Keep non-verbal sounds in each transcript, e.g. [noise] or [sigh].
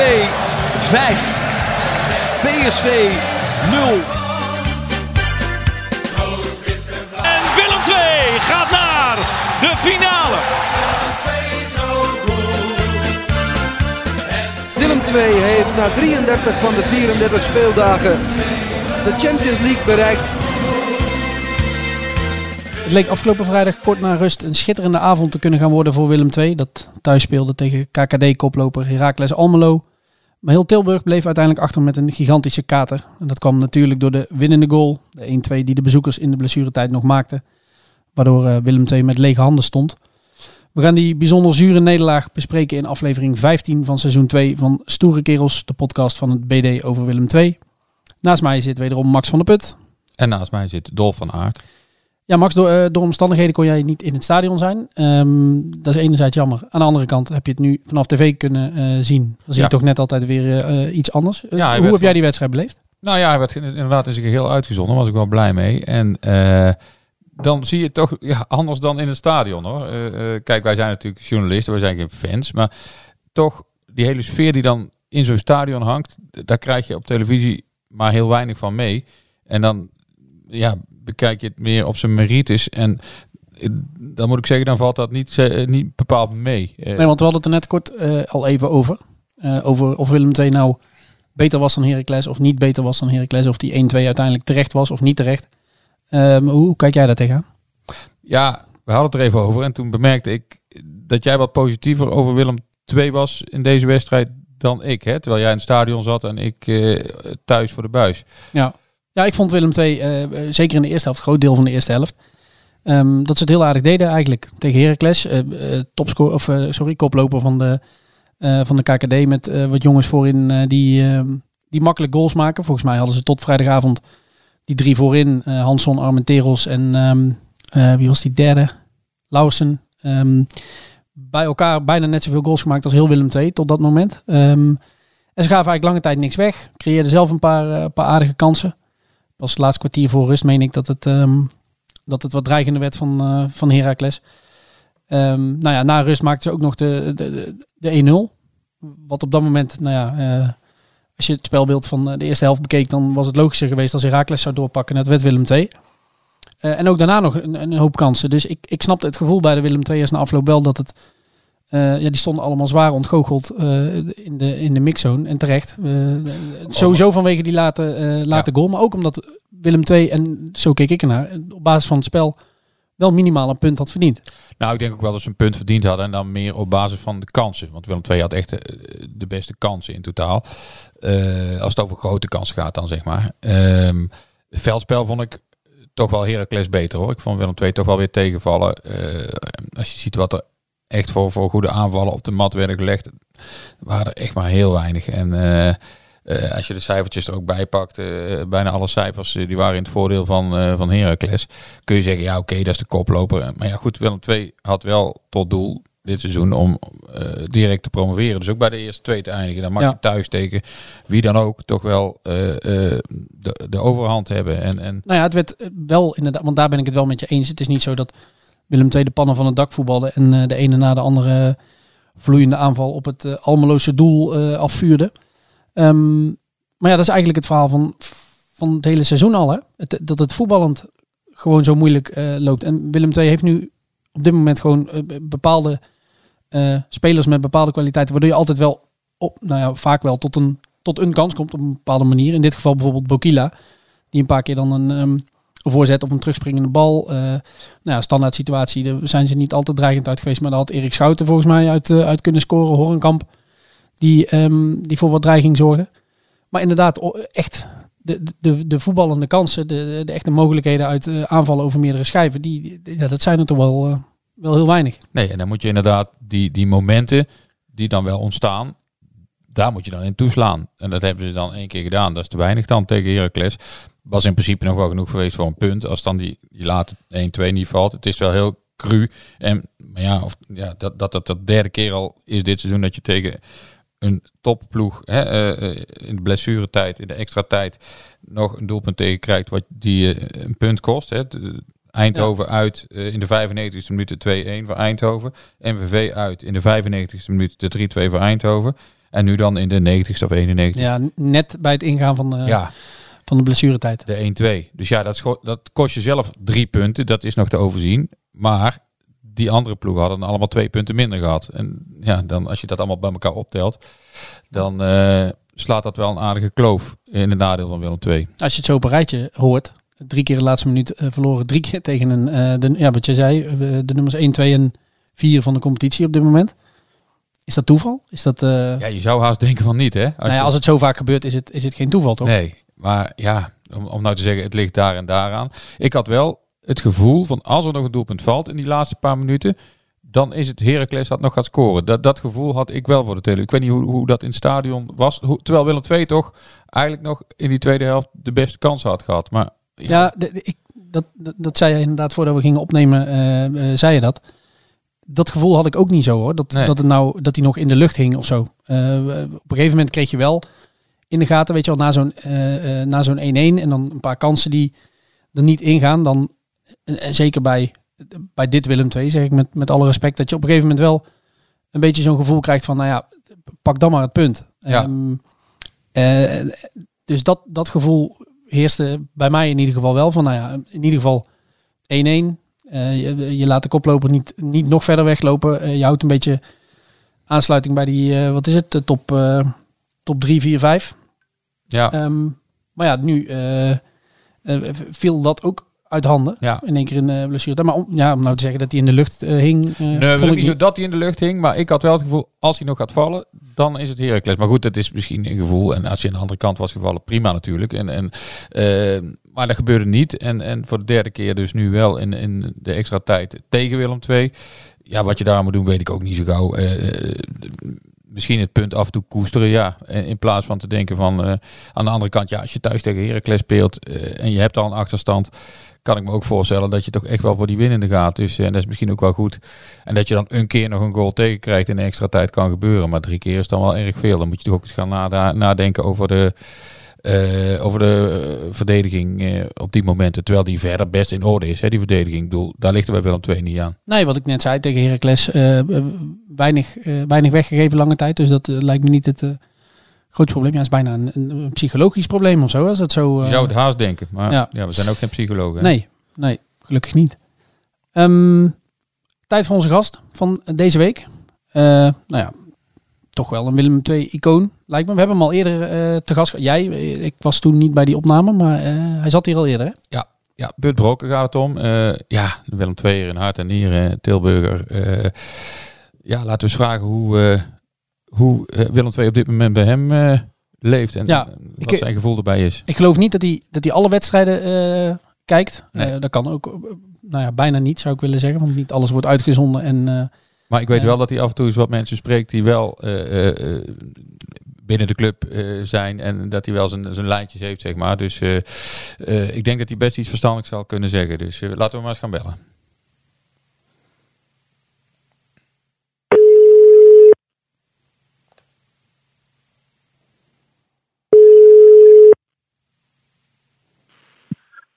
5. PSV 0. En Willem 2 gaat naar de finale. Willem II heeft na 33 van de 34 speeldagen de Champions League bereikt. Het leek afgelopen vrijdag kort na rust een schitterende avond te kunnen gaan worden voor Willem II. Dat thuis speelde tegen KKD-koploper Heracles Almelo. Maar heel Tilburg bleef uiteindelijk achter met een gigantische kater. En dat kwam natuurlijk door de winnende goal. De 1-2 die de bezoekers in de blessuretijd nog maakten. Waardoor eh, Willem II met lege handen stond. We gaan die bijzonder zure nederlaag bespreken in aflevering 15 van seizoen 2 van Stoere Kerels. De podcast van het BD over Willem II. Naast mij zit wederom Max van der Put. En naast mij zit Dolf van Aert. Ja, Max, door, eh, door omstandigheden kon jij niet in het stadion zijn. Ehm, dat is enerzijds jammer. Aan de andere kant heb je het nu vanaf tv kunnen eh, zien. Dan zie je Ja. toch net altijd weer eh, iets anders. Ja, hoe heb jij die wedstrijd beleefd? Nou ja, hij werd inderdaad in zijn geheel uitgezonden. Daar was ik wel blij mee. En dan zie je toch ja, anders dan in het stadion hoor. Kijk, wij zijn natuurlijk journalisten, wij zijn geen fans. Maar toch, die hele sfeer die dan in zo'n stadion hangt, daar krijg je op televisie maar heel weinig van mee. En dan ja, bekijk je het meer op zijn merites. En eh, dan moet ik zeggen, dan valt dat niet, eh, niet bepaald mee. Eh, Nee, want we hadden het er net kort al even over. Over of Willem II nou beter was dan Heracles of niet beter was dan Heracles. Of die 1-2 uiteindelijk terecht was of niet terecht. Ehm, hoe kijk jij daar tegenaan? Ja, we hadden het er even over. En toen bemerkte ik dat jij wat positiever over Willem II was in deze wedstrijd dan ik. Hè? Terwijl jij in het stadion zat en ik thuis voor de buis. Ja. Ja, ik vond Willem II, eh, eh, zeker in de eerste helft, groot deel van de eerste helft, ehm, dat ze het heel aardig deden eigenlijk. Tegen Heracles, eh eh, topscore, of sorry, koploper van de, van de KKD met wat jongens voorin die, ehm, die makkelijk goals maken. Volgens mij hadden ze tot vrijdagavond die drie voorin, Hansson, Armenteros en eh, wie was die derde? Lauwersen. Bij elkaar bijna net zoveel goals gemaakt als heel Willem II tot dat moment. En ze gaven eigenlijk lange tijd niks weg. Creëerden zelf een paar, eh, paar aardige kansen. Pas het laatste kwartier voor rust meen ik dat het, ehm, dat het wat dreigender werd van, eh van Heracles. Ehm, nou ja, na rust maakten ze ook nog de, de, de, de 1-0. Wat op dat moment, nou ja, eh, als je het spelbeeld van eh, de eerste helft bekeek, dan was het logischer geweest als Heracles zou doorpakken. En dat werd Willem II. Eh, en ook daarna nog een, een hoop kansen. Dus ik, ik snapte het gevoel bij de Willem II'ers na afloop wel dat het... eh, ja, die stonden allemaal zwaar ontgoocheld eh, in, de, in de mixzone. En terecht. Eh, sowieso vanwege die late, late goal. Maar ook omdat Willem II, en zo keek ik ernaar, op basis van het spel wel minimaal een punt had verdiend. Nou, ik denk ook wel dat ze een punt verdiend hadden. En dan meer op basis van de kansen. Want Willem II had echt de beste kansen in totaal. Als het over grote kansen gaat dan, zeg maar. Ehm, het veldspel vond ik toch wel Heracles beter hoor. Ik vond Willem II toch wel weer tegenvallen. Als je ziet wat er echt voor, voor goede aanvallen op de mat werden gelegd, waren er echt maar heel weinig. En eh, eh, als je de cijfertjes er ook bij pakt, eh, bijna alle cijfers die waren in het voordeel van, van Heracles. Kun je zeggen, ja oké, dat is de koploper. Maar ja goed, Willem II had wel tot doel dit seizoen om direct te promoveren. Dus ook bij de eerste twee te eindigen. Dan mag Ja. je thuis tegen wie dan ook toch wel de, de overhand hebben. En, en Nou ja, het werd wel inderdaad, want daar ben ik het wel met je eens. Het is niet zo dat Willem II de pannen van het dak voetbalde en eh, de ene na de andere vloeiende aanval op het eh, Almeloze doel eh, afvuurde. Ehm, maar ja, dat is eigenlijk het verhaal van, van het hele seizoen al. Hè? Het, dat het voetballend gewoon zo moeilijk loopt. En Willem II heeft nu op dit moment gewoon bepaalde spelers met bepaalde kwaliteiten, waardoor je altijd wel op, nou ja, vaak wel tot een, tot een kans komt op een bepaalde manier. In dit geval bijvoorbeeld Bokila, die een paar keer dan een, ehm, voorzet op een terugspringende bal. eh nou ja, standaard situatie, daar zijn ze niet altijd dreigend uit geweest, maar daar had Erik Schouten volgens mij uit, eh, uit kunnen scoren. Horenkamp, die, ehm, die voor wat dreiging zorgden. Maar inderdaad, echt de, de, de voetballende kansen, de, de echte mogelijkheden uit eh, aanvallen over meerdere schijven, die, dat zijn er toch wel, wel heel weinig. Nee, en dan moet je inderdaad die, die momenten die dan wel ontstaan, daar moet je dan in toeslaan. En dat hebben ze dan één keer gedaan. Dat is te weinig dan tegen Heracles. Was in principe nog wel genoeg geweest voor een punt. Als dan die, die late 1-2 niet valt. Het is wel heel cru. En maar ja, of, ja dat, dat, dat dat derde keer al is dit seizoen dat je tegen een topploeg hè, eh, eh, in de blessuretijd, in de extra tijd, nog een doelpunt tegen krijgt wat die eh, een punt kost. Hè. Eindhoven uit in de 95e minuut de 2-1 voor Eindhoven. MVV uit in de 95e minuut de 3-2 voor Eindhoven. En nu dan in de 90ste of 91ste. Ja, net bij het ingaan van, de ja van de blessuretijd. de 1-2. Dus ja, dat, dat kost je zelf drie punten. Dat is nog te overzien. Maar die andere ploegen hadden allemaal twee punten minder gehad. En ja, dan als je dat allemaal bij elkaar optelt, dan eh, slaat dat wel een aardige kloof in het nadeel van Willem II. Als je het zo op een rijtje hoort, drie keer de laatste minuut eh, verloren, drie keer tegen een, eh, de, ja, wat je zei, de nummers 1, 2 en 4 van de competitie op dit moment. Is dat toeval? Is dat, Ja, je zou haast denken van niet, hè? Als nou ja, als het zo vaak gebeurt, is het, is het geen toeval, toch? Nee, maar ja, om, om nou te zeggen, het ligt daar en daaraan. Ik had wel het gevoel van als er nog een doelpunt valt in die laatste paar minuten, dan is het Heracles dat nog gaat scoren. Dat, dat gevoel had ik wel voor de tele. Ik weet niet hoe, hoe dat in het stadion was. Hoe, terwijl Willem II toch eigenlijk nog in die tweede helft de beste kans had gehad. Maar ja, Ja, de- de- ik, dat, dat, dat zei je inderdaad voordat we gingen opnemen, eh, eh, zei je dat. Dat gevoel had ik ook niet zo hoor. Dat, Nee. dat, het nou, dat hij nog in de lucht hing of zo. Eh, op een gegeven moment kreeg je wel in de gaten, weet je wel, na zo'n eh, eh, na zo'n 1-1 en dan een paar kansen die er niet ingaan. Dan, en, en zeker bij, bij dit Willem II, zeg ik met, met alle respect, dat je op een gegeven moment wel een beetje zo'n gevoel krijgt van, nou ja, pak dan maar het punt. Ja. Ehm, eh, dus dat, dat gevoel heerste bij mij in ieder geval wel van, nou ja, in ieder geval 1-1. Eh, je, je laat de koploper niet, niet nog verder weglopen. Eh, je houdt een beetje aansluiting bij die, eh, wat is het, de top, eh, top 3, 4, 5. ja, Ehm, maar ja, nu eh, eh, viel dat ook uit handen. ja. In één keer in uh, blessure. Maar om, ja, om nou te zeggen dat hij in de lucht eh, hing, eh, Nee, ik niet dat hij in de lucht hing, maar ik had wel het gevoel, als hij nog gaat vallen, dan is het Heracles. Maar goed, dat is misschien een gevoel. En als hij aan de andere kant was gevallen, prima natuurlijk. En, en, eh, maar dat gebeurde niet. En, en voor de derde keer dus nu wel in, in de extra tijd tegen Willem II. Ja, wat je daar moet doen, weet ik ook niet zo gauw. Misschien het punt af en toe koesteren, ja. In plaats van te denken van, eh, aan de andere kant, ja, als je thuis tegen Heracles speelt eh, en je hebt al een achterstand, kan ik me ook voorstellen dat je toch echt wel voor die winnende gaat. Dus en dat is misschien ook wel goed. En dat je dan een keer nog een goal tegenkrijgt in extra tijd kan gebeuren. Maar drie keer is dan wel erg veel. Dan moet je toch ook eens gaan nadenken over de, eh, over de eh, verdediging eh, op die momenten. Terwijl die verder best in orde is, hè, die verdediging. Ik bedoel, daar ligt er bij Willem II niet aan. Nee, wat ik net zei tegen Heracles, eh, weinig, weinig weggegeven lange tijd. Dus dat lijkt me niet het grootste probleem. Ja, het is bijna een, psychologisch probleem of zo. Als dat zo Je zou het haast denken. Maar ja. ja. we zijn ook geen psychologen. hè. Nee, nee, gelukkig niet. Ehm, tijd voor onze gast van deze week. Nou ja, toch wel een Willem II-icoon, lijkt me. We hebben hem al eerder eh, te gast gehad. Jij, eh, ik was toen niet bij die opname, maar eh, hij zat hier al eerder. Hè? Ja, Bud Brokken gaat het om. Ja, Willem II in hart en nieren, Tilburger. Ja, laten we eens vragen hoe, hoe Willem II op dit moment bij hem leeft. En Ja, ik- wat zijn gevoel erbij is. Ik geloof niet dat hij, dat hij alle wedstrijden kijkt. Nee. Dat kan ook, nou ja, bijna niet zou ik willen zeggen, want niet alles wordt uitgezonden. En Maar ik weet wel dat hij af en toe eens wat mensen spreekt die wel eh, eh, eh, binnen de club eh, zijn. En dat hij wel zijn, zijn lijntjes heeft, zeg maar. Dus eh, eh, ik denk dat hij best iets verstandigs zal kunnen zeggen. Dus laten we maar eens gaan bellen.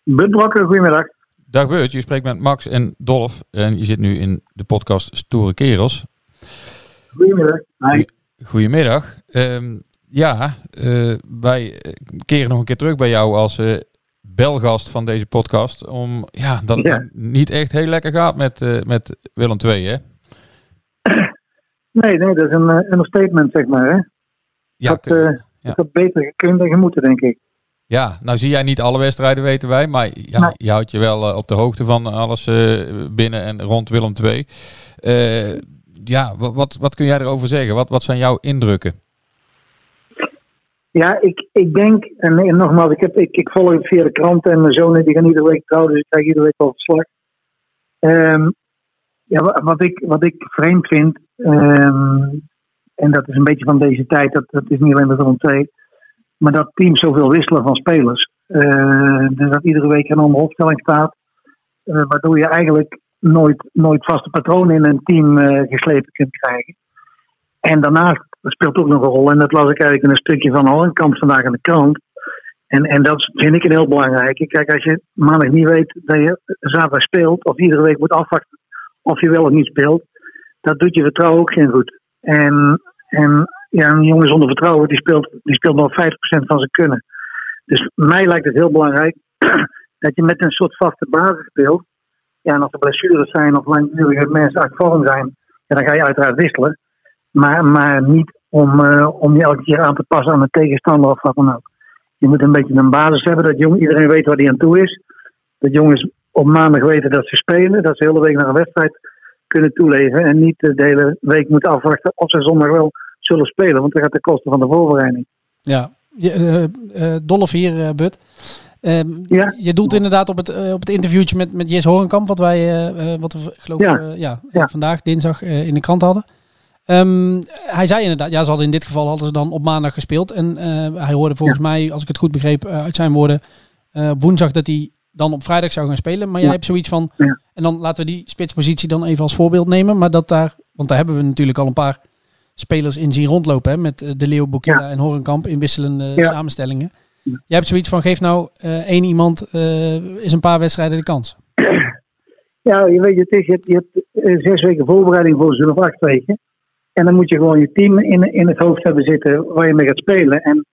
Bud Brokker, goedemiddag. Dag Beurt, je spreekt met Max en Dolf. En je zit nu in de podcast Stoere Kerels. Goedemiddag. Hi. Goedemiddag. Ehm, ja, eh, wij eh, keren nog een keer terug bij jou als eh, belgast van deze podcast. Om ja, dat het Ja. niet echt heel lekker gaat met, met Willem II, hè? Nee, nee, dat is een understatement, zeg maar. Hè? Ja, dat, kun- ja. dat beter gekund en gemoeten, denk ik. Ja, nou zie jij niet alle wedstrijden, weten wij. Maar ja, Nee. je houdt je wel eh, op de hoogte van alles eh, binnen en rond Willem II. Eh, ja, wa- wat, wat kun jij erover zeggen? Wat, wat zijn jouw indrukken? Ja, ik, ik denk, en, en nogmaals, ik, heb, ik, ik volg het via de krant en mijn zonen die gaan iedere week trouwen, dus ik krijg iedere week wel verslag. Ehm, ja, wa- wat ik, wat ik vreemd vind, ehm, en dat is een beetje van deze tijd, dat, dat is niet alleen met Willem II, maar dat teams zoveel wisselen van spelers. Dus dat iedere week een andere opstelling staat, eh, waardoor je eigenlijk nooit, nooit vaste patronen in een team eh, geslepen kunt krijgen. En daarnaast speelt ook nog een rol, en dat las ik eigenlijk in een stukje van Horenkamp vandaag in de krant. En, en dat vind ik een heel belangrijke. Kijk, als je maandag niet weet dat je zaterdag speelt, of iedere week moet afwachten of je wel of niet speelt, dat doet je vertrouwen ook geen goed. En, en ja, een jongen zonder vertrouwen, die speelt, die speelt nog 50% van zijn kunnen. Dus mij lijkt het heel belangrijk [clears throat] dat je met een soort vaste basis speelt. Ja, en als er blessures zijn of langdurige mensen uit vorm zijn, ja, dan ga je uiteraard wisselen. Maar, maar niet om, eh, om je elke keer aan te passen aan een tegenstander of wat dan ook. Je moet een beetje een basis hebben dat jong, iedereen weet waar hij aan toe is. Dat jongens op maandag weten dat ze spelen, dat ze de hele week naar een wedstrijd kunnen toeleven. En niet de hele week moeten afwachten of ze zondag wel zullen spelen, want dat gaat ten koste van de voorbereiding. Ja, eh, Dolf hier, eh, Bud. Ehm, Ja. Je doelt inderdaad op het, op het interviewtje met, met Jes Horenkamp, wat wij, wat we geloof Ja. ja, Ja. vandaag, dinsdag, in de krant hadden. Ehm, hij zei inderdaad, ja, ze hadden in dit geval hadden ze dan op maandag gespeeld. En hij hoorde volgens mij, als ik het goed begreep uit zijn woorden, woensdag dat hij dan op vrijdag zou gaan spelen. Maar jij hebt zoiets van, en dan laten we die spitspositie dan even als voorbeeld nemen. Maar dat daar, want daar hebben we natuurlijk al een paar spelers in zien rondlopen. Hè, met eh, De Leeuw, Bokila Ja. en Horenkamp in wisselende Ja. samenstellingen. Jij hebt zoiets van, geef nou eh, één iemand eh is een paar wedstrijden de kans. [clears throat] Ja, je weet, het is, je hebt, je hebt eh, zes weken voorbereiding voor zo'n of acht weken. En dan moet je gewoon je team in, in het hoofd hebben zitten waar je mee gaat spelen. En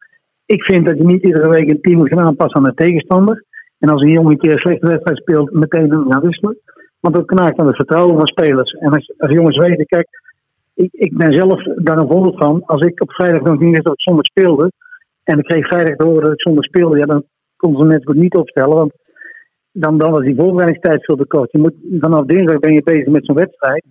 ik vind dat je niet iedere week een team moet gaan aanpassen aan de tegenstander. En als een jongen een keer een slechte wedstrijd speelt, meteen gaan wisselen. Want dat knaagt aan het vertrouwen van spelers. En als, als jongens weten, kijk, ik, ik ben zelf daar een voorbeeld van. Als ik op vrijdag nog niet wist dat ik zondag speelde. En ik kreeg vrijdag te horen dat ik zondag speelde. Ja, dan kon ze net goed niet opstellen. Want dan, dan was die voorbereidingstijd veel te kort. Je moet, vanaf dinsdag ben je bezig met zo'n wedstrijd.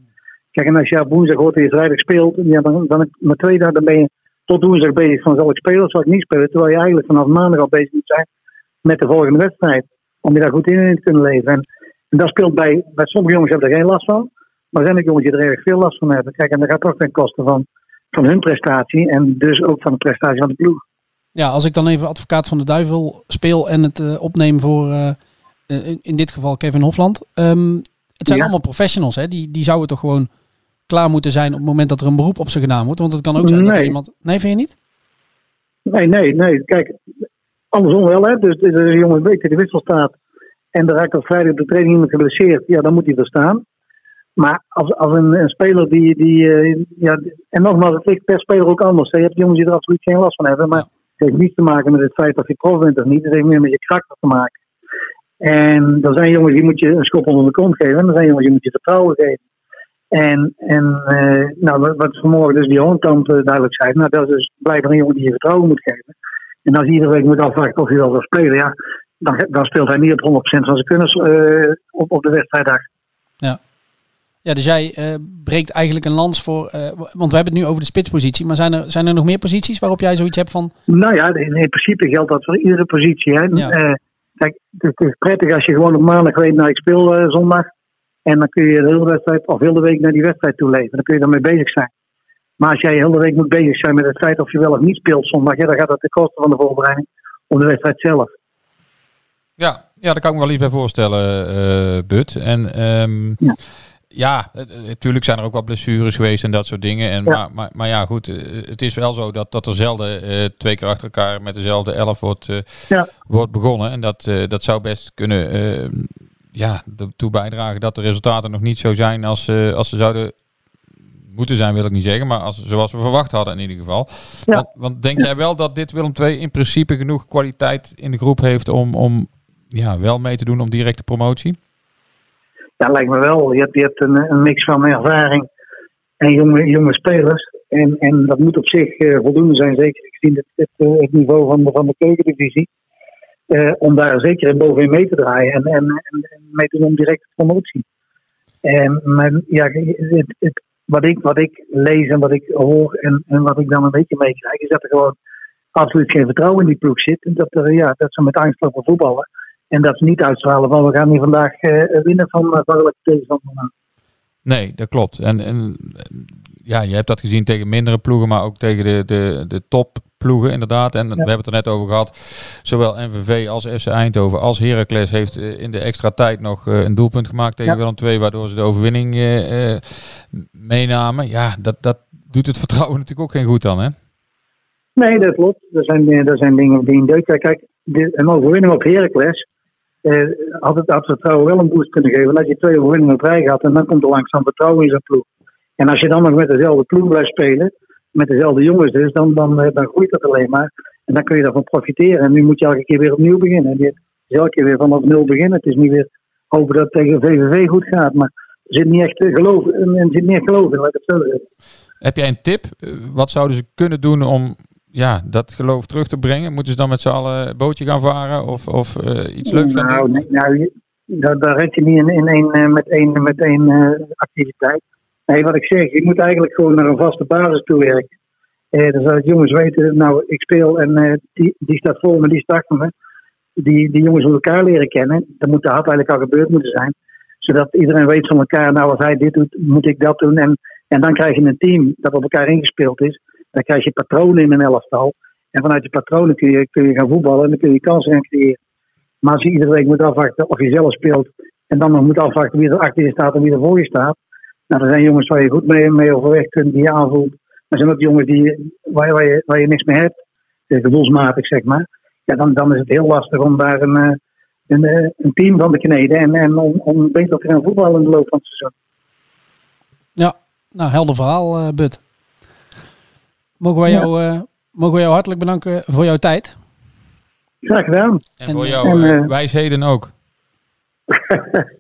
Kijk, en als je woensdag hoort dat je vrijdag speelt, ja, dan, dan met twee dagen ben je tot woensdag bezig van zal ik spelen of zal ik niet spelen. Terwijl je eigenlijk vanaf maandag al bezig moet zijn met de volgende wedstrijd. Om je daar goed in te kunnen leven. En, en dat speelt bij, bij sommige jongens hebben er geen last van. Maar er zijn ook jongens die er erg veel last van hebben. Kijk, en dat gaat toch ten koste van, van hun prestatie. En dus ook van de prestatie van de ploeg. Ja, als ik dan even advocaat van de duivel speel en het eh, opneem voor eh, eh, in, in dit geval Kevin Hofland. Ehm, het zijn Ja. allemaal professionals, hè? Die, die zouden toch gewoon klaar moeten zijn op het moment dat er een beroep op ze gedaan wordt. Want het kan ook zijn dat er Nee. iemand... Nee, vind je niet? Nee, nee, nee. Kijk, andersom wel, hè. Dus, dus als een jongen weet dat de wissel staat en er raakt op vrijdag op de training iemand geblesseerd, ja, dan moet hij er staan. Maar als, als een, een speler die, die eh, ja, en nogmaals, het ligt per speler ook anders. Je hebt jongens die er absoluut geen last van hebben, maar het heeft niets te maken met het feit of je prof bent of niet. Het heeft meer met je karakter te maken. En er zijn jongens die moet je een schop onder de kont geven en er zijn jongens die moet je vertrouwen geven. En, en eh, nou, wat- vanmorgen dus die hoornkant eh, duidelijk zei, nou, dat is dus blijkbaar een jongen die je vertrouwen moet geven. En als hij iedere week moet afwachten of hij wel wil spelen, ja, dan, dan speelt hij niet op 100% van zijn kunnen op, op de wedstrijddag. Ja, dus jij eh, breekt eigenlijk een lans voor... eh, want we hebben het nu over de spitspositie. Maar zijn er, zijn er nog meer posities waarop jij zoiets hebt van... Nou ja, in, in principe geldt dat voor iedere positie. Hè. Ja. Eh, kijk, het is prettig als je gewoon op maandag weet, nou ik speel zondag. En dan kun je de hele wedstrijd of heel de week naar die wedstrijd toe leven. Dan kun je daarmee bezig zijn. Maar als jij de hele week moet bezig zijn met het feit of je wel of niet speelt zondag, ja, dan gaat dat ten koste van de voorbereiding op de wedstrijd zelf. Ja, ja, daar kan ik me wel iets bij voorstellen, eh But. En ehm, Ja. Ja, natuurlijk zijn er ook wat blessures geweest en dat soort dingen. En, Ja. Maar, maar, maar ja, goed, eh, het is wel zo dat, dat er zelden eh, twee keer achter elkaar met dezelfde elf wordt, eh, Ja. wordt begonnen. En dat, eh, dat zou best kunnen eh, ja, ertoe bijdragen dat de resultaten nog niet zo zijn als, eh, als ze zouden moeten zijn, wil ik niet zeggen. Maar als, zoals we verwacht hadden in ieder geval. Ja. Want, want denk jij wel dat dit Willem II in principe genoeg kwaliteit in de groep heeft om, om ja, wel mee te doen om directe promotie? Ja, lijkt me wel. Je hebt, je hebt een, een mix van ervaring en jonge, jonge spelers. En, en dat moet op zich eh, voldoende zijn, zeker gezien het, het, eh, het niveau van de, van de keukendivisie. Eh, om daar zeker bovenin mee te draaien en, en, en, mee te doen om directe promotie. En maar, ja, het, het, wat, ik, wat ik lees en wat ik hoor en, en wat ik dan een beetje meekrijg, is dat er gewoon absoluut geen vertrouwen in die ploeg zit. En dat, er, ja, dat ze met angst lopen voetballen. En dat ze niet uitstralen van we gaan hier vandaag eh, winnen van uh, welke tegenstander. Nee, dat klopt. En, en ja, je hebt dat gezien tegen mindere ploegen, maar ook tegen de, de, de topploegen inderdaad. En we hebben het er net over gehad. Zowel NVV als FC Eindhoven als Heracles heeft eh, in de extra tijd nog eh, een doelpunt gemaakt tegen Ja. Willem II, waardoor ze de overwinning eh, eh, meenamen. Ja, dat, dat doet het [laughs] vertrouwen natuurlijk ook geen goed dan, hè? Nee, dat klopt. Er zijn, eh, er zijn dingen die in deuk. Kijk, de, een overwinning op Heracles eh, had het had vertrouwen wel een boost kunnen geven. Dat je twee overwinningen op rij gaat en dan komt er langzaam vertrouwen in zijn ploeg. En als je dan nog met dezelfde ploeg blijft spelen, met dezelfde jongens dus, dan, dan, eh, dan groeit dat alleen maar. En dan kun je daarvan profiteren. En nu moet je elke keer weer opnieuw beginnen. En je is elke keer weer vanaf nul beginnen. Het is niet weer hopen dat het tegen VVV goed gaat. Maar er zit niet echt eh, geloof, er zit echt geloof in, het zo. Heb jij een tip? Eh, Wat zouden ze kunnen doen om ja, dat geloof terug te brengen? Moeten ze dan met z'n allen een bootje gaan varen of, of eh, iets leuks gaan nou, doen? nou, daar, daar red je niet in, in één, eh, met één, met één eh, activiteit. Nee, wat ik zeg, je moet eigenlijk gewoon naar een vaste basis toe werken. Eh, dan zodat jongens weten, nou, ik speel en die, die staat voor me, die achter me. Die, die jongens moeten elkaar leren kennen. Dat moet, dat had eigenlijk al gebeurd moeten zijn. Zodat iedereen weet van elkaar, nou, als hij dit doet, moet ik dat doen. En, en dan krijg je een team dat op elkaar ingespeeld is. Dan krijg je patronen in een elftal. En vanuit die patronen kun je, kun je gaan voetballen en dan kun je kansen gaan creëren. Maar als je iedere week moet afwachten of je zelf speelt en dan nog moet afwachten wie er achter je staat en wie er voor je staat. Nou, er zijn jongens waar je goed mee, mee overweg kunt, die je aanvoelt. Maar er zijn ook jongens die, waar, waar, je, waar je niks mee hebt, eh, gevoelsmatig zeg maar. Ja, dan, dan is het heel lastig om daar een, eh, een, eh, een team van te kneden en, en om, om beter te gaan voetballen in de loop van het seizoen. Ja, nou, helder verhaal, Bud. Mogen wij, Ja. jou, eh, mogen wij jou hartelijk bedanken voor jouw tijd. Graag gedaan. En voor en, jou en, eh, eh, wijsheden ook. [laughs]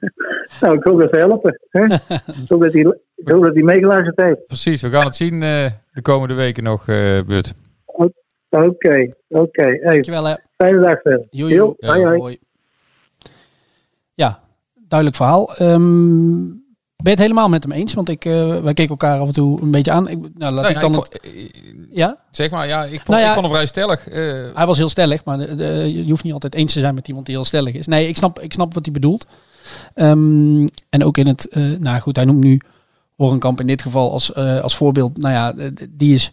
Nou, ik hoop dat ze helpen. Hè? [laughs] ik hoop dat hij ik hoop dat hij meegeluisterd heeft. Precies, we gaan het zien eh, de komende weken nog, eh Bud. Oké, oké. Hey, Dankjewel hè. fijne dag verder. Jojo. Jo, hoi, hoi. Hoi. Ja, duidelijk verhaal. Ehm, ben je het helemaal met hem eens? Want ik, eh, wij keken elkaar af en toe een beetje aan. Ik, nou, laat Nou ik ja, dan ik vond- eh, ja, zeg maar, ja, ik vond, Nou ja- ik vond hem vrij stellig. eh, hij was heel stellig, maar de- de- je hoeft niet altijd eens te zijn met iemand die heel stellig is. Nee, ik snap, ik snap wat hij bedoelt. Ehm, en ook in het, eh, nou goed, hij noemt nu Horenkamp in dit geval als, als voorbeeld. Nou ja, die is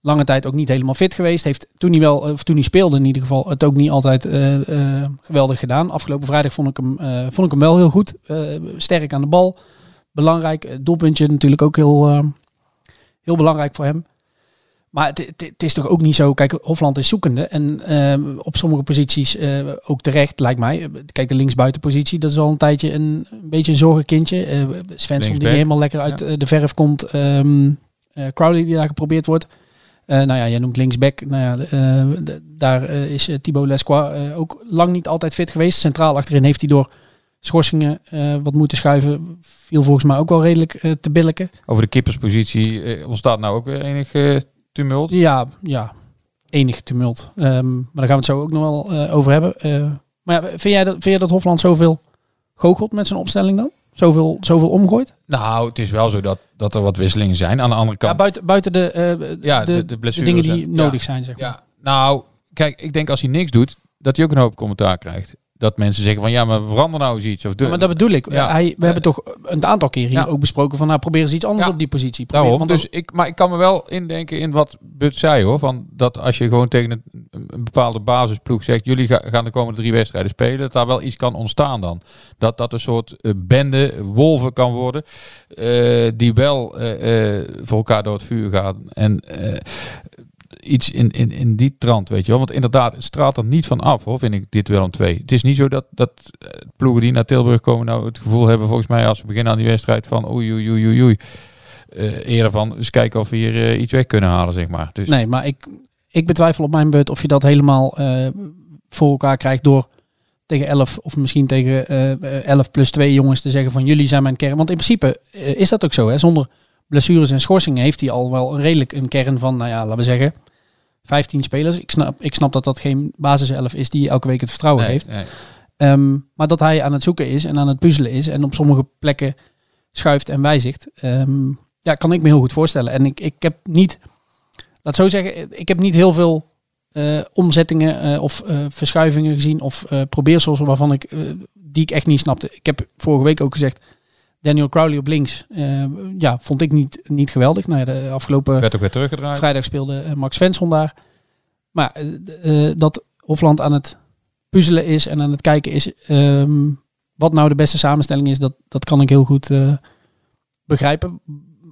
lange tijd ook niet helemaal fit geweest. Heeft toen hij wel, of toen hij speelde in ieder geval, het ook niet altijd geweldig gedaan. Afgelopen vrijdag vond ik hem, vond ik hem wel heel goed. Sterk aan de bal. Belangrijk. Eh, Doelpuntje natuurlijk ook heel, eh, heel belangrijk voor hem. Maar het, is toch ook niet zo. Kijk, Hofland is zoekende. En ehm, op sommige posities eh, ook terecht, lijkt mij. Kijk, de linksbuitenpositie, dat is al een tijdje een, een beetje een zorgenkindje. Eh Svensson die helemaal lekker uit Ja. eh, de verf komt. Eh, Crowley die daar geprobeerd wordt. Eh, nou ja, jij noemt linksback. Nou ja, eh, daar eh, is eh, Thibaut Lesquois eh, ook lang niet altijd fit geweest. Centraal achterin heeft hij door schorsingen eh, wat moeten schuiven. Viel volgens mij ook wel redelijk eh, te billiken. over de kipperspositie eh, ontstaat nou ook weer enig tumult. Ja, ja. Enig tumult. Ehm, maar daar gaan we het zo ook nog wel over hebben. Maar ja, vind, jij dat, vind jij dat Hofland zoveel goochelt met zijn opstelling dan? Zoveel, zoveel omgooit? Nou, het is wel zo dat, dat er wat wisselingen zijn. Aan de andere Ja, kant, buiten, buiten de, Ja, de, dingen die en- nodig ja. zijn. Zeg maar. ja, nou, kijk, ik denk als hij niks doet, dat hij ook een hoop commentaar krijgt. Dat mensen zeggen van, ja, maar verander nou eens iets. Of de, maar dat bedoel ik. Ja. Hij, we hebben toch een aantal keer hier Ja. ook besproken van nou probeer eens iets anders op die positie. Probeer, Daarom, want dus ik, maar ik kan me wel indenken in wat Bud zei hoor. Van dat als je gewoon tegen een, een bepaalde basisploeg zegt, jullie ga- gaan de komende drie wedstrijden spelen, dat daar wel iets kan ontstaan dan. Dat dat een soort eh, bende, wolven kan worden, eh, die wel eh, voor elkaar door het vuur gaan. En iets in, in, in die trant, weet je wel. Want inderdaad, het straalt er niet van af hoor, vind ik dit wel een twee. Het is niet zo dat, dat eh, ploegen die naar Tilburg komen nou het gevoel hebben, volgens mij als we beginnen aan die wedstrijd van oei oei oei oei oei. Eh, eerder van eens kijken of we hier eh, iets weg kunnen halen, zeg maar. Dus Nee, maar ik, ik betwijfel op mijn beurt of je dat helemaal voor elkaar krijgt door tegen 11 of misschien tegen eh 11 plus 2 jongens te zeggen van jullie zijn mijn kern. Want in principe is dat ook zo. Hè? Zonder blessures en schorsingen heeft hij al wel redelijk een kern van, nou ja, laten we zeggen, 15 spelers. Ik snap, ik snap dat dat geen basis 11 is die elke week het vertrouwen nee, heeft. nee. Ehm, maar dat hij aan het zoeken is en aan het puzzelen is en op sommige plekken schuift en wijzigt. ehm, ja, kan ik me heel goed voorstellen. En ik, ik heb niet, laat zo zeggen, ik heb niet heel veel eh, omzettingen eh, of eh, verschuivingen gezien of probeersels waarvan ik, die ik echt niet snapte. Ik heb vorige week ook gezegd, Daniel Crowley op links, eh, ja, vond ik niet, niet geweldig. Nou ja, de afgelopen Werd ook weer teruggedraaid. vrijdag speelde eh, Max Svensson daar. Maar eh, dat Hofland aan het puzzelen is en aan het kijken is ehm, wat nou de beste samenstelling is, dat, dat kan ik heel goed begrijpen.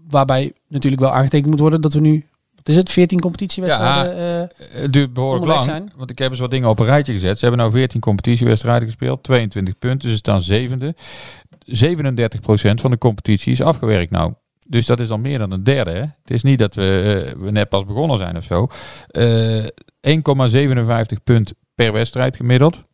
Waarbij natuurlijk wel aangetekend moet worden dat we nu, wat is het, 14 competitiewedstrijden? eh, Het duurt behoorlijk lang, zijn. want ik heb eens wat dingen op een rijtje gezet. Ze hebben nou 14 competitiewedstrijden gespeeld, 22 punten, ze staan zevende. 37% van de competitie is afgewerkt nou. Dus dat is al meer dan een derde. Hè? Het is niet dat we, eh, net pas begonnen zijn of zo. Eh 1,57 punt per wedstrijd gemiddeld.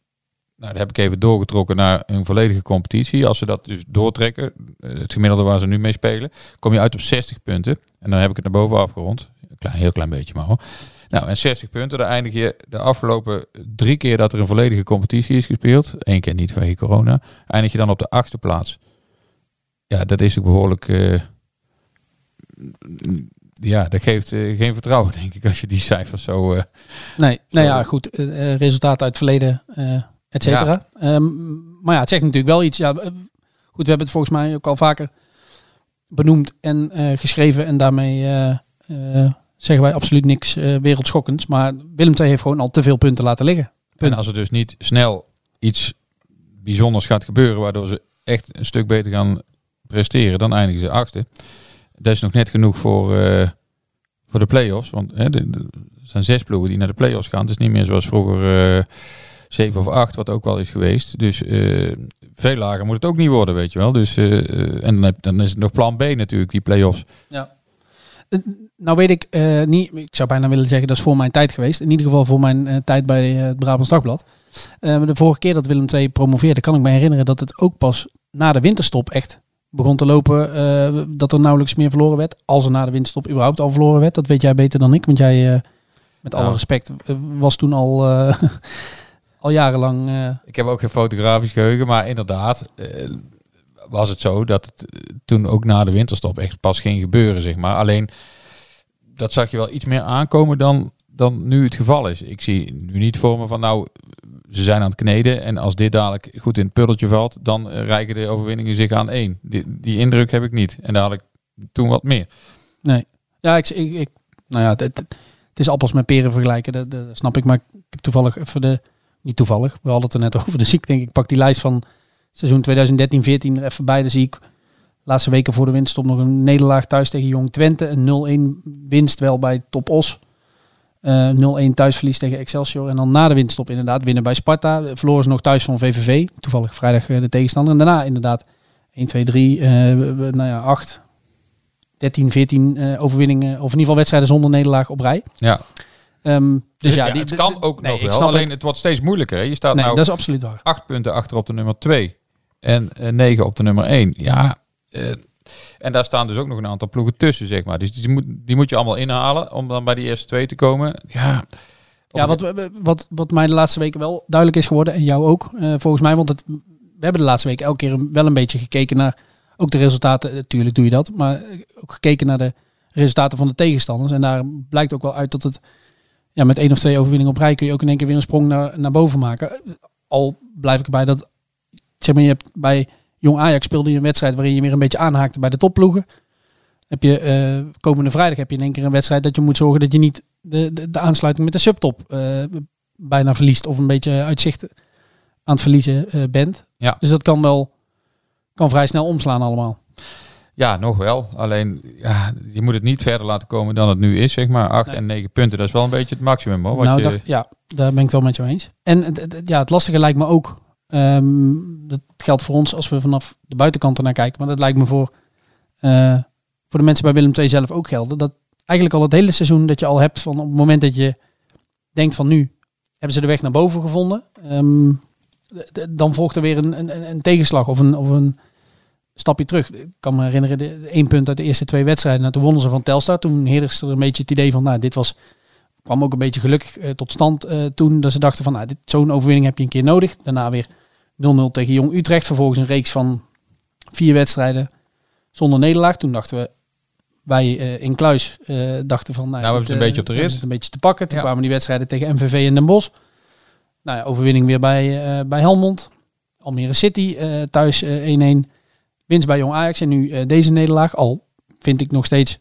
Nou, dat heb ik even doorgetrokken naar een volledige competitie. Als ze dat dus doortrekken, eh, het gemiddelde waar ze nu mee spelen, kom je uit op 60 punten. En dan heb ik het naar boven afgerond. Een klein, heel klein beetje maar hoor. Nou, en 60 punten, daar eindig je de afgelopen drie keer dat er een volledige competitie is gespeeld. Eén keer niet vanwege corona. Eindig je dan op de achtste plaats. Ja, dat is ook behoorlijk... eh, ja, dat geeft eh, geen vertrouwen, denk ik, als je die cijfers zo... eh, Nee, nou ja, goed. resultaten uit het verleden, et cetera. Ehm, maar ja, het zegt natuurlijk wel iets. Ja, goed, we hebben het volgens mij ook al vaker benoemd en geschreven. En daarmee zeggen wij absoluut niks eh, wereldschokkends. Maar Willem II heeft gewoon al te veel punten laten liggen. En als er dus niet snel iets bijzonders gaat gebeuren, waardoor ze echt een stuk beter gaan presteren, dan eindigen ze achtste. Dat is nog net genoeg voor, eh, voor de play-offs. Want hè, de- de- er zijn zes ploegen die naar de play-offs gaan. Het is niet meer zoals vroeger eh, zeven of acht, wat ook wel is geweest. Dus veel lager moet het ook niet worden, weet je wel. Dus, en dan, heb- dan is het nog plan B natuurlijk, die play-offs. Nou weet ik eh, niet, ik zou bijna willen zeggen dat is voor mijn tijd geweest. In ieder geval voor mijn eh, tijd bij eh, het Brabants Dagblad. Eh, de vorige keer dat Willem II promoveerde, kan ik me herinneren dat het ook pas na de winterstop echt begon te lopen. eh, dat er nauwelijks meer verloren werd. Als er na de winterstop überhaupt al verloren werd. Dat weet jij beter dan ik. Want jij, eh, met alle Nou. respect, eh, was toen al, eh, [laughs] al jarenlang... eh, Ik heb ook geen fotografisch geheugen, maar inderdaad eh, was het zo dat het eh, toen ook na de winterstop echt pas ging gebeuren, zeg maar. Alleen dat zag je wel iets meer aankomen dan, dan nu het geval is. Ik zie nu niet voor me van nou, ze zijn aan het kneden en als dit dadelijk goed in het puddeltje valt, dan eh, rijken de overwinningen zich aan één. Die, die indruk heb ik niet. En daar had ik toen wat meer. Nee. Ja, ik, ik, ik nou ja, het, het, is appels met peren vergelijken, dat, dat snap ik. Maar ik heb toevallig even de, niet toevallig, we hadden het er net [laughs] over, dus ik denk ik pak die lijst van seizoen 2013-14 er even bij. Dan zie ik laatste weken voor de winststop nog een nederlaag thuis tegen Jong Twente. Een 0-1 winst wel bij Top Os. Eh 0-1 thuisverlies tegen Excelsior. En dan na de winststop inderdaad winnen bij Sparta. Verloren ze nog thuis van VVV. Toevallig vrijdag eh, de tegenstander. En daarna inderdaad 1, 2, 3, eh, nou ja, 8, 13, 14 eh, overwinningen. Of in ieder geval wedstrijden zonder nederlaag op rij. Ja, Ehm, dus ja, ja, die, het kan ook nee, nog wel. Alleen het. het wordt steeds moeilijker. hè. Je staat Nee, nou dat is absoluut waar. acht punten achter op de nummer 2 en eh, negen op de nummer 1. Ja, eh, en daar staan dus ook nog een aantal ploegen tussen, zeg maar. Dus die moet, die moet je allemaal inhalen om dan bij die eerste twee te komen. Ja, Ja, wat, wat, wat mij de laatste weken wel duidelijk is geworden, en jou ook, eh, volgens mij, want het, we hebben de laatste weken elke keer wel een beetje gekeken naar ook de resultaten. Natuurlijk doe je dat, maar eh, ook gekeken naar de resultaten van de tegenstanders. En daar blijkt ook wel uit dat het ja, met één of twee overwinningen op rij kun je ook in één keer weer een sprong naar, naar boven maken. Al blijf ik erbij dat, zeg maar, je hebt bij Jong Ajax speelde je een wedstrijd waarin je weer een beetje aanhaakte bij de topploegen. Heb je eh, komende vrijdag heb je in één keer een wedstrijd dat je moet zorgen dat je niet de, de, de aansluiting met de subtop eh, bijna verliest of een beetje uitzicht aan het verliezen eh, bent. Ja. Dus dat kan wel kan vrij snel omslaan allemaal. ja, nog wel. Alleen, ja, je moet het niet verder laten komen dan het nu is, zeg maar. 8 Nee. en 9 punten, dat is wel een beetje het maximum, hoor. Wat nou, je, dat- ja, daar ben ik het wel met jou eens. En ja, het lastige lijkt me ook, ehm, dat geldt voor ons als we vanaf de buitenkant ernaar kijken, maar dat lijkt me voor, eh, voor de mensen bij Willem II zelf ook gelden, dat eigenlijk al het hele seizoen dat je al hebt van op het moment dat je denkt van nu hebben ze de weg naar boven gevonden, ehm, dan volgt er weer een, een, een tegenslag of een, of een stapje terug. Ik kan me herinneren, de, één punt uit de eerste twee wedstrijden, nou, toen wonnen ze van Telstar, toen heerste er een beetje het idee van, nou dit was kwam ook een beetje gelukkig eh, tot stand eh, toen. Dat ze dachten van, nou, zo'n overwinning heb je een keer nodig. Daarna weer 0-0 tegen Jong Utrecht. Vervolgens een reeks van vier wedstrijden zonder nederlaag. Toen dachten we, wij eh, in Kluis eh, dachten van... Nou, we hebben het een eh, beetje op de rit. het een beetje te pakken. Toen Ja. kwamen die wedstrijden tegen MVV en Den Bosch. Nou ja, overwinning weer bij, bij Helmond. Almere City thuis eh, 1-1. Winst bij Jong Ajax en nu deze nederlaag. Al vind ik nog steeds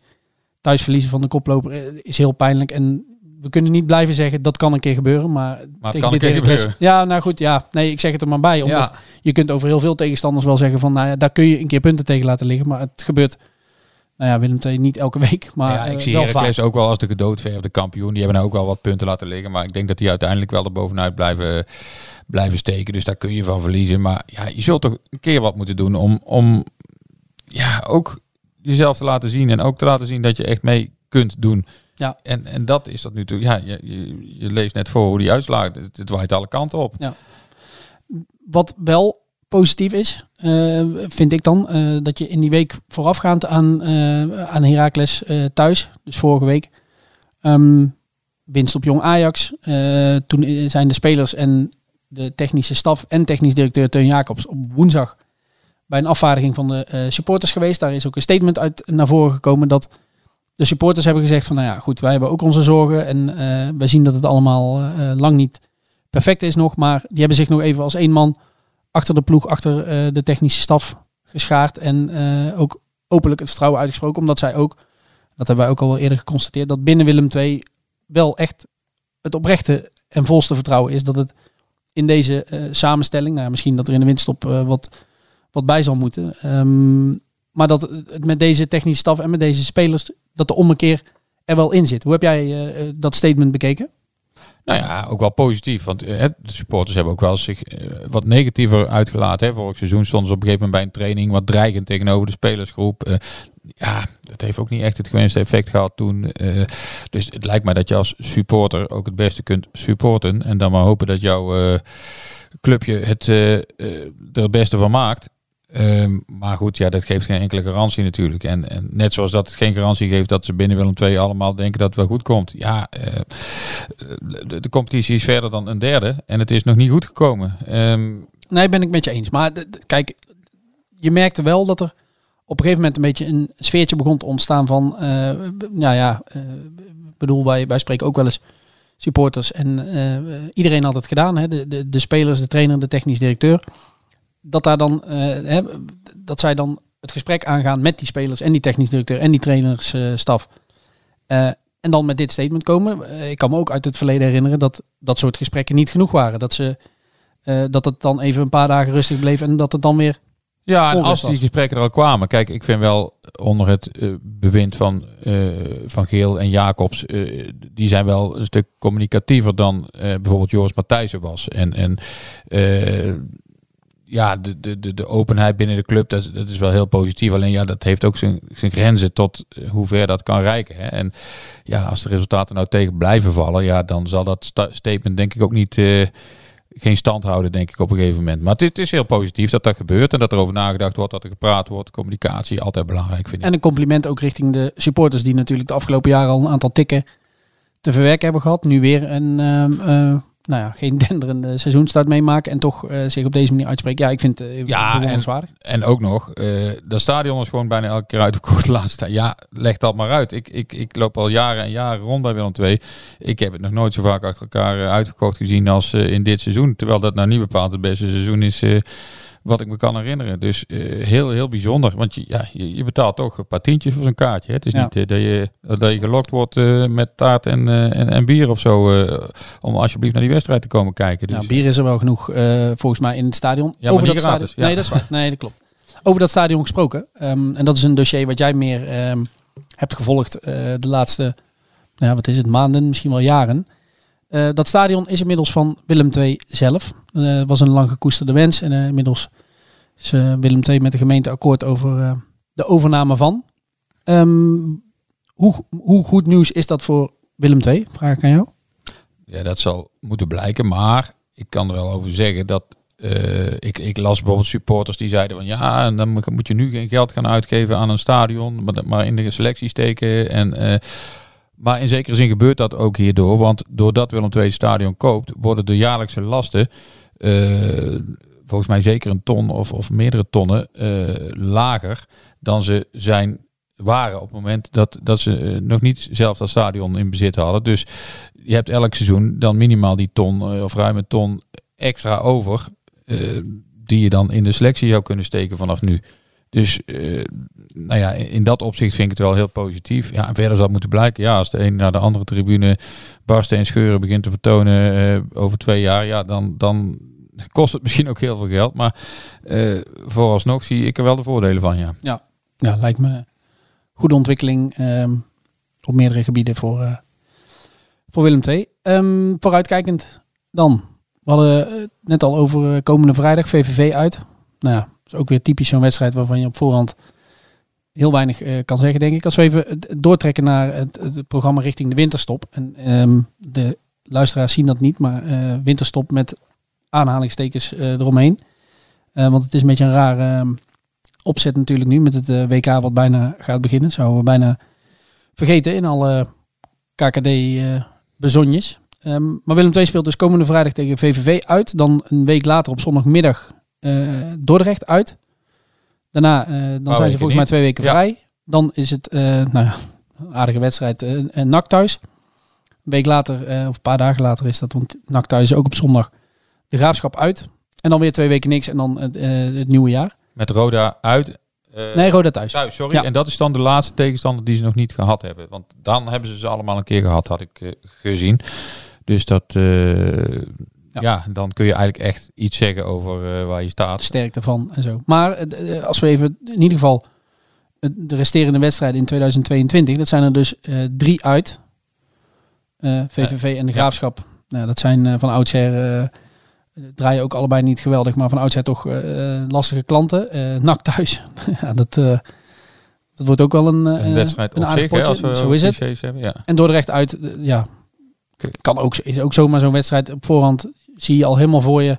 thuis verliezen van de koploper is heel pijnlijk. En we kunnen niet blijven zeggen dat kan een keer gebeuren. Maar, het kan dit een keer Heracles- gebeuren. Ja, nou goed. Ja, nee, ik zeg het er maar bij. Omdat Ja, je kunt over heel veel tegenstanders wel zeggen van, nou ja, daar kun je een keer punten tegen laten liggen. Maar het gebeurt, nou ja, Willem II niet elke week, maar ja, ik eh, zie wel vaak. Heracles ook wel als de gedoodverfde kampioen. Die hebben nou ook wel wat punten laten liggen. Maar ik denk dat die uiteindelijk wel er bovenuit blijven, blijven steken. Dus daar kun je van verliezen. Maar ja, je zult toch een keer wat moeten doen om, om ja, ook jezelf te laten zien. En ook te laten zien dat je echt mee kunt doen. Ja. En, en dat is dat natuurlijk. Ja, je, je, je leest net voor hoe die uitslagen. Het, het waait alle kanten op. Wat wel positief is, eh, vind ik dan, eh, dat je in die week voorafgaand aan, eh aan Heracles thuis, dus vorige week, ehm, winst op Jong Ajax. Toen zijn de spelers en de technische staf en technisch directeur Teun Jacobs op woensdag bij een afvaardiging van de supporters geweest. Daar is ook een statement uit naar voren gekomen dat de supporters hebben gezegd van, nou ja, goed, wij hebben ook onze zorgen en eh, wij zien dat het allemaal eh, lang niet perfect is nog, maar die hebben zich nog even als één man achter de ploeg, achter eh, de technische staf geschaard en eh, ook openlijk het vertrouwen uitgesproken, omdat zij ook, dat hebben wij ook al wel eerder geconstateerd, dat binnen Willem II wel echt het oprechte en volste vertrouwen is dat het in deze eh, samenstelling, nou ja, misschien dat er in de winststop eh, wat, wat bij zal moeten, ehm, maar dat het met deze technische staf en met deze spelers, dat de ommekeer er wel in zit. Hoe heb jij eh, eh, dat statement bekeken? Nou ja, ook wel positief. Want eh, de supporters hebben ook wel zich wat negatiever uitgelaten. Vorig seizoen stonden ze op een gegeven moment bij een training wat dreigend tegenover de spelersgroep. Ja, dat heeft ook niet echt het gewenste effect gehad toen. Dus het lijkt mij dat je als supporter ook het beste kunt supporten. En dan maar hopen dat jouw clubje het, er het beste van maakt. Ehm, maar goed, ja, dat geeft geen enkele garantie natuurlijk. En, en net zoals dat het geen garantie geeft dat ze binnen Willem II allemaal denken dat het wel goed komt. Ja, eh, de, de competitie is verder dan een derde en het is nog niet goed gekomen. Ehm, Nee, ben ik met je eens. Maar kijk, je merkte wel dat er op een gegeven moment een beetje een sfeertje begon te ontstaan van, eh, nou ja, eh, bedoel, wij, wij spreken ook wel eens supporters en eh, iedereen had het gedaan, hè? De, de, de spelers, de trainer, de technisch directeur. Dat daar dan, eh, hè, dat zij dan het gesprek aangaan met die spelers en die technisch directeur en die trainersstaf. Eh, en dan met dit statement komen. Eh, ik kan me ook uit het verleden herinneren dat dat soort gesprekken niet genoeg waren. Dat ze eh, dat het dan even een paar dagen rustig bleef en dat het dan weer. ja, en als die gesprekken er al kwamen. Kijk, ik vind wel onder het eh, bewind van, eh, van Geel en Jacobs, eh, die zijn wel een stuk communicatiever dan eh, bijvoorbeeld Joris Matthijssen was. En, en eh, ja, de, de, de, openheid binnen de club, dat is, dat is wel heel positief. Alleen ja, dat heeft ook zijn, zijn grenzen tot eh, hoe ver dat kan reiken. Hè. En ja, als de resultaten nou tegen blijven vallen, ja, dan zal dat sta- statement denk ik ook niet... eh, geen stand houden, denk ik, op een gegeven moment. Maar het is, het is heel positief dat dat gebeurt en dat er over nagedacht wordt, dat er gepraat wordt. Communicatie, altijd belangrijk, vind ik. En een compliment ook richting de supporters die natuurlijk de afgelopen jaren al een aantal tikken te verwerken hebben gehad. Nu weer een, ehm, eh, nou ja, geen [laughs] denderende seizoenstart meemaken en toch eh, zich op deze manier uitspreken. Ja, ik vind het uh, Ja, bewonderenswaardig. En ook nog, eh dat stadion is gewoon bijna elke keer uitverkocht de laatste tijd. Ja, leg dat maar uit. Ik, ik, ik loop al jaren en jaren rond bij Willem II. Ik heb het nog nooit zo vaak achter elkaar eh, uitverkocht gezien als eh, in dit seizoen. Terwijl dat nou niet bepaald het beste seizoen is eh, wat ik me kan herinneren. Dus eh, heel, heel bijzonder. Want je, ja, je, je betaalt toch een paar tientjes voor zo'n kaartje. Hè? Het is Ja. niet eh, dat, je, dat je gelokt wordt eh, met taart en, en, en bier of zo. om alsjeblieft naar die wedstrijd te komen kijken. Dus, Nou, bier is er wel genoeg volgens mij in het stadion. Ja, niet dat gratis, stadion. ja. Nee, dat is waar. Nee, dat klopt. Over dat stadion gesproken. ehm, en dat is een dossier wat jij meer ehm, hebt gevolgd de laatste, nou wat is het, maanden, misschien wel jaren. Eh, dat stadion is inmiddels van Willem II zelf. Eh was een lang gekoesterde wens. En eh, inmiddels is Willem II met de gemeente akkoord over de overname van. Ehm, hoe, hoe goed nieuws is dat voor Willem II? Vraag ik aan jou. Ja, dat zal moeten blijken. Maar ik kan er wel over zeggen dat ik, ik las bijvoorbeeld supporters die zeiden van ja, en dan moet- je nu geen geld gaan uitgeven aan een stadion, maar, dat maar in de selectie steken. En, maar in zekere zin gebeurt dat ook hierdoor, want doordat Willem II stadion koopt, worden de jaarlijkse lasten eh, volgens mij zeker een ton of, of meerdere tonnen eh, lager dan ze zijn waren op het moment dat, dat ze eh, nog niet zelf dat stadion in bezit hadden. Dus je hebt elk seizoen dan minimaal die ton of ruim een ton extra over. die je dan in de selectie zou kunnen steken vanaf nu. Dus eh, nou ja, in dat opzicht vind ik het wel heel positief. Ja, en verder zal het moeten blijken. Ja, als de een naar de andere tribune barsten en scheuren begint te vertonen eh, over twee jaar, ja, dan, dan kost het misschien ook heel veel geld. Maar eh, vooralsnog zie ik er wel de voordelen van, ja. Ja, lijkt me goede ontwikkeling ehm, op meerdere gebieden voor, voor Willem II. Ehm, vooruitkijkend dan. We hadden eh, net al over komende vrijdag VVV uit. Nou ja, is ook weer typisch zo'n wedstrijd waarvan je op voorhand heel weinig eh, kan zeggen, denk ik. Als we even het doortrekken naar het, programma richting de winterstop. En ehm, de luisteraars zien dat niet, maar eh, winterstop met aanhalingstekens eh, eromheen. Eh, want het is een beetje een raar ehm, opzet natuurlijk nu met het eh, WK wat bijna gaat beginnen. Zouden we bijna vergeten in alle KKD-bezonjes. Ehm, maar Willem II speelt dus komende vrijdag tegen VVV uit. Dan een week later op zondagmiddag eh, Dordrecht uit. Daarna eh, dan zijn ze volgens mij twee weken Ja. vrij. Dan is het, eh, nou ja, een aardige wedstrijd, eh een NAC thuis. Een week later, eh, of een paar dagen later is dat, want NAC thuis is ook op zondag de Graafschap uit. En dan weer twee weken niks en dan het, eh, het nieuwe jaar. Met Roda uit. eh, Nee, Roda thuis. thuis, sorry. Ja. En dat is dan de laatste tegenstander die ze nog niet gehad hebben. Want dan hebben ze ze allemaal een keer gehad, had ik eh, gezien. Dus dat, eh, ja. dan kun je eigenlijk echt iets zeggen over eh, waar je staat. sterkte van en zo. Maar eh, eh, als we even in ieder geval de resterende wedstrijden in 2022, dat zijn er dus drie uit. VVV en de. Graafschap. Nou, dat zijn van oudsher, draaien ook allebei niet geweldig, maar van oudsher toch lastige klanten. NAC thuis, [laughs] ja, dat, dat wordt ook wel een, Een wedstrijd een op zich, hè, als we Zo is het. hebben. Ja. En Dordrecht uit, ja, kan ook, is ook zomaar zo'n wedstrijd. Op voorhand zie je al helemaal voor je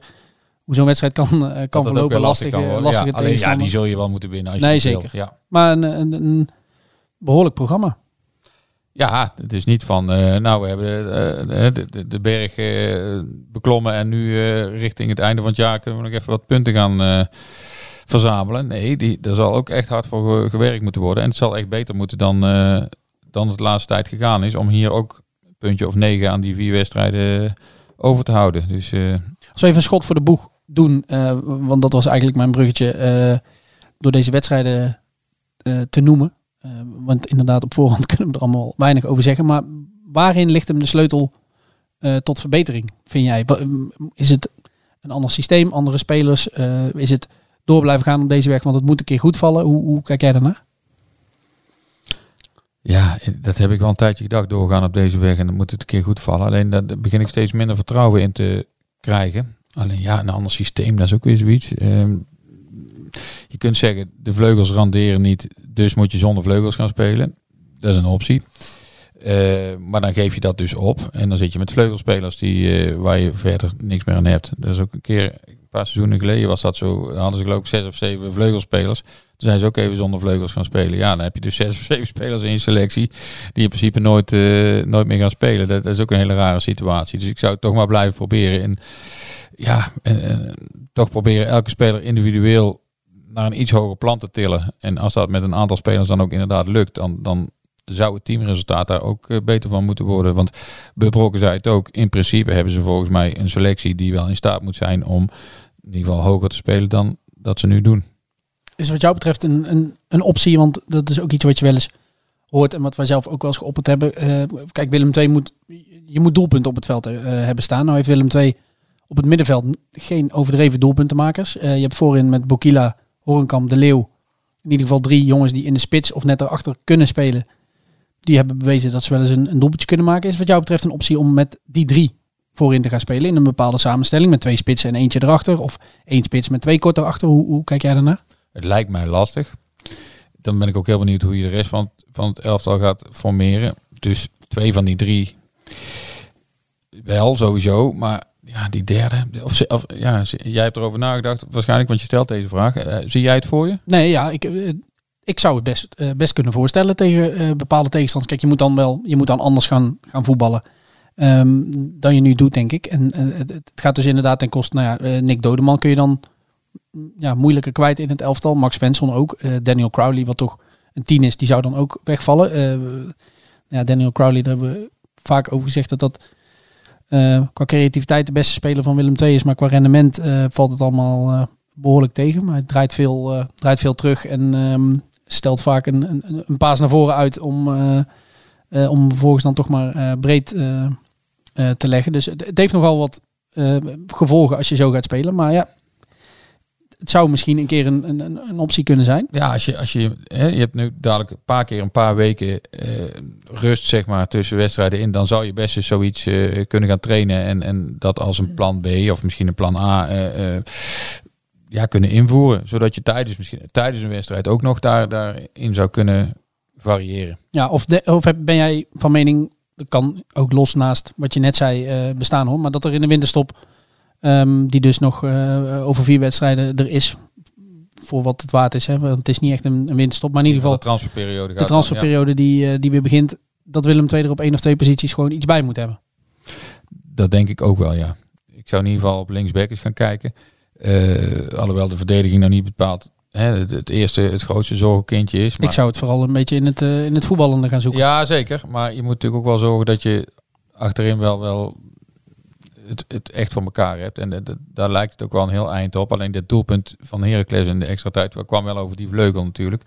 hoe zo'n wedstrijd kan, eh, kan Dat verlopen. weer Lastige, kan lastige ja, alleen, ja, die zul je wel moeten winnen. Als Nee, je wil. zeker. Ja. Maar een, een, een behoorlijk programma. Ja, het is niet van, eh, nou, we hebben eh, de, de, de berg eh, beklommen en nu richting het einde van het jaar kunnen we nog even wat punten gaan verzamelen. Nee, die, daar zal ook echt hard voor ge- gewerkt moeten worden. En het zal echt beter moeten dan, dan het laatste tijd gegaan is, om hier ook een puntje of negen aan die vier wedstrijden over te houden. Dus eh, Als we even een schot voor de boeg doen, eh, want dat was eigenlijk mijn bruggetje, eh, door deze wedstrijden te noemen. Want inderdaad, op voorhand [laughs] kunnen we er allemaal weinig over zeggen. Maar waarin ligt hem de sleutel tot verbetering, vind jij? Wa- Is het een ander systeem, andere spelers? Is het door blijven gaan op deze weg, want het moet een keer goed vallen? Hoe, hoe kijk jij daarnaar? Ja, dat heb ik wel een tijdje gedacht, doorgaan op deze weg en dan moet het een keer goed vallen. Alleen daar begin ik steeds minder vertrouwen in te krijgen. Alleen ja, een ander systeem, dat is ook weer zoiets. Ehm, je kunt zeggen, de vleugels randeren niet, dus moet je zonder vleugels gaan spelen. Dat is een optie. Eh, maar dan geef je dat dus op. En dan zit je met vleugelspelers die, eh, waar je verder niks meer aan hebt. Dat is ook een keer, een paar seizoenen geleden was dat zo. Hadden ze geloof ik zes of zeven vleugelspelers. Toen zijn ze ook even zonder vleugels gaan spelen. Ja, dan heb je dus zes of zeven spelers in je selectie. Die in principe nooit, eh, nooit meer gaan spelen. Dat, is ook een hele rare situatie. Dus ik zou het toch maar blijven proberen. En ja, toch proberen elke speler individueel naar een iets hoger plan te tillen. En als dat met een aantal spelers dan ook inderdaad lukt, dan, dan zou het teamresultaat daar ook eh, beter van moeten worden. Want Bebrokken zei het ook. In principe hebben ze volgens mij een selectie die wel in staat moet zijn om in ieder geval hoger te spelen dan dat ze nu doen. Is wat jou betreft een, een, een optie, want dat is ook iets wat je wel eens hoort en wat wij zelf ook wel eens geopperd hebben. Eh, kijk, Willem II moet, je moet doelpunten op het veld eh, hebben staan. Nou heeft Willem II op het middenveld geen overdreven doelpuntenmakers. Eh, je hebt voorin met Bokila, Horenkamp, De Leeuw, in ieder geval drie jongens die in de spits of net erachter kunnen spelen. Die hebben bewezen dat ze wel eens een, een doelpuntje kunnen maken. Is wat jou betreft een optie om met die drie voorin te gaan spelen in een bepaalde samenstelling met twee spitsen en eentje erachter of één spits met twee kort erachter. Hoe, hoe kijk jij daarnaar? Het lijkt mij lastig. Dan ben ik ook heel benieuwd hoe je de rest van, van het elftal gaat formeren. Dus twee van die drie wel sowieso, maar ja, die derde. Of, of ja, jij hebt erover nagedacht, waarschijnlijk, want je stelt deze vraag. Eh, zie jij het voor je? Nee, ja, ik, eh, ik zou het best, eh, best kunnen voorstellen tegen bepaalde tegenstanders. Kijk, je moet dan wel, je moet dan anders gaan, gaan voetballen ehm, dan je nu doet, denk ik. En het, gaat dus inderdaad ten koste, nou ja, Nick Dodeman kun je dan ja, moeilijker kwijt in het elftal. Max Svensson ook. Eh, Daniel Crowley, wat toch een tien is, die zou dan ook wegvallen. Eh, ja, Daniel Crowley, daar hebben we vaak over gezegd dat dat eh, qua creativiteit de beste speler van Willem II is. Maar qua rendement valt het allemaal eh, behoorlijk tegen. Maar hij draait veel, draait veel terug en ehm, stelt vaak een, een, een paas naar voren uit om, om vervolgens dan toch maar breed te leggen. Dus het, heeft nogal wat gevolgen als je zo gaat spelen. Maar ja, het zou misschien een keer een, een, een- optie kunnen zijn. Ja, als je, als je, hè, je hebt nu dadelijk een paar keer een paar weken eh, rust zeg maar, tussen wedstrijden in, dan zou je best eens zoiets eh, kunnen gaan trainen en, en dat als een plan B of misschien een plan A eh, ja, kunnen invoeren. Zodat je tijdens, misschien, tijdens een wedstrijd ook nog daar, daarin zou kunnen variëren. Ja, of, de, of heb- ben jij van mening, dat kan ook los naast wat je net zei bestaan hoor, maar dat er in de winterstop, ehm, die dus nog eh, over vier wedstrijden er is, voor wat het waard is. Hè? Want het is niet echt een, een winterstop, maar in ieder geval de transferperiode gaat de dan, transferperiode die, eh, die weer begint, dat Willem II er op één of twee posities gewoon iets bij moet hebben. Dat denk ik ook wel, ja. Ik zou in ieder geval op linksback eens gaan kijken. Eh, alhoewel de verdediging nou niet bepaald hè, het, het eerste, het grootste zorgenkindje is. Ik zou het vooral een beetje in het, in het voetballende gaan zoeken. Ja, zeker. Maar je moet natuurlijk ook wel zorgen dat je achterin wel, wel het, echt voor elkaar hebt. En daar lijkt het ook wel een heel eind op. Alleen dit doelpunt van Heracles in de extra tijd kwam wel over die vleugel natuurlijk.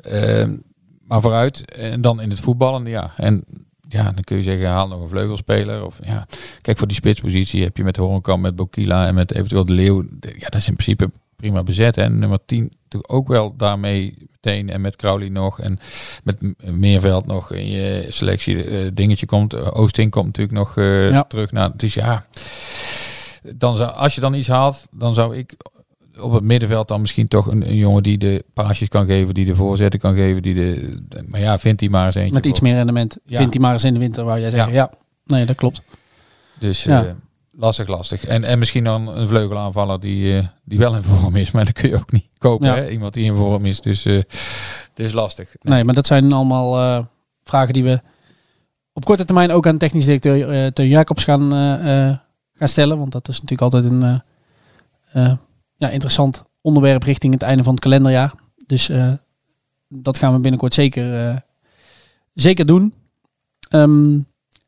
Ehm, maar vooruit. En dan in het voetballen, ja. En ja, dan kun je zeggen, haal nog een vleugelspeler. Of, ja. Kijk, voor die spitspositie heb je met Horenkamp, met Bokila en met eventueel de Leeuw. Ja, dat is in principe prima bezet. En nummer 10 natuurlijk ook wel daarmee meteen. En met Crowley nog. En met Meerveld nog in je selectie eh, dingetje komt. Eh, Oosting komt natuurlijk nog eh, Ja. terug naar. Dus ja, dan zou, als je dan iets haalt, dan zou ik op het middenveld dan misschien toch een, een jongen die de paasjes kan geven, die de voorzetten kan geven, die de, de- maar ja, vindt hij maar eens eentje. Met iets voor. meer rendement. Ja. Vindt hij maar eens in de winter, waar jij zeggen. Ja. nee, dat klopt. Dus Ja. Lastig, lastig. En, en misschien dan een vleugelaanvaller die, eh, die wel in vorm is, maar dat kun je ook niet kopen. Ja. Hè? Iemand die in vorm is, dus eh, het is lastig. Nee, maar dat zijn allemaal eh, vragen die we op korte termijn ook aan technisch directeur eh Teun Jacobs gaan, eh, eh, gaan stellen. Want dat is natuurlijk altijd een eh, eh, ja, interessant onderwerp richting het einde van het kalenderjaar. Dus eh, dat gaan we binnenkort zeker, eh, zeker doen. Ehm,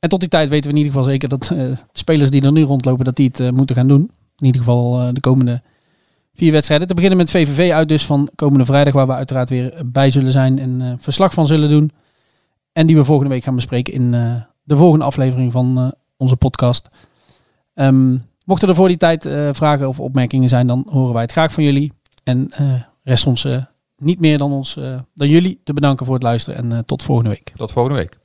en tot die tijd weten we in ieder geval zeker dat eh, de spelers die er nu rondlopen, dat die het eh, moeten gaan doen. In ieder geval eh, de komende vier wedstrijden. Te beginnen met VVV uit dus van komende vrijdag, waar we uiteraard weer bij zullen zijn en eh, verslag van zullen doen. En die we volgende week gaan bespreken in eh, de volgende aflevering van eh, onze podcast. Ehm, mochten er voor die tijd eh, vragen of opmerkingen zijn, dan horen wij het graag van jullie. En eh, rest ons niet meer dan, ons, eh, dan jullie te bedanken voor het luisteren en eh, tot volgende week. Tot volgende week.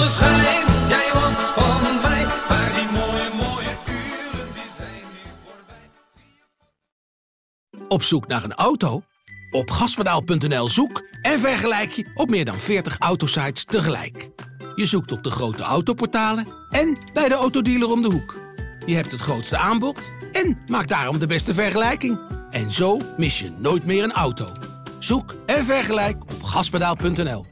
Zonneschijn, jij was van mij. Maar die mooie, mooie uren, die zijn nu voorbij. Op zoek naar een auto? Op gaspedaal.nl zoek en vergelijk je op meer dan 40 autosites tegelijk. Je zoekt op de grote autoportalen en bij de autodealer om de hoek. Je hebt het grootste aanbod en maakt daarom de beste vergelijking. En zo mis je nooit meer een auto. Zoek en vergelijk op gaspedaal.nl.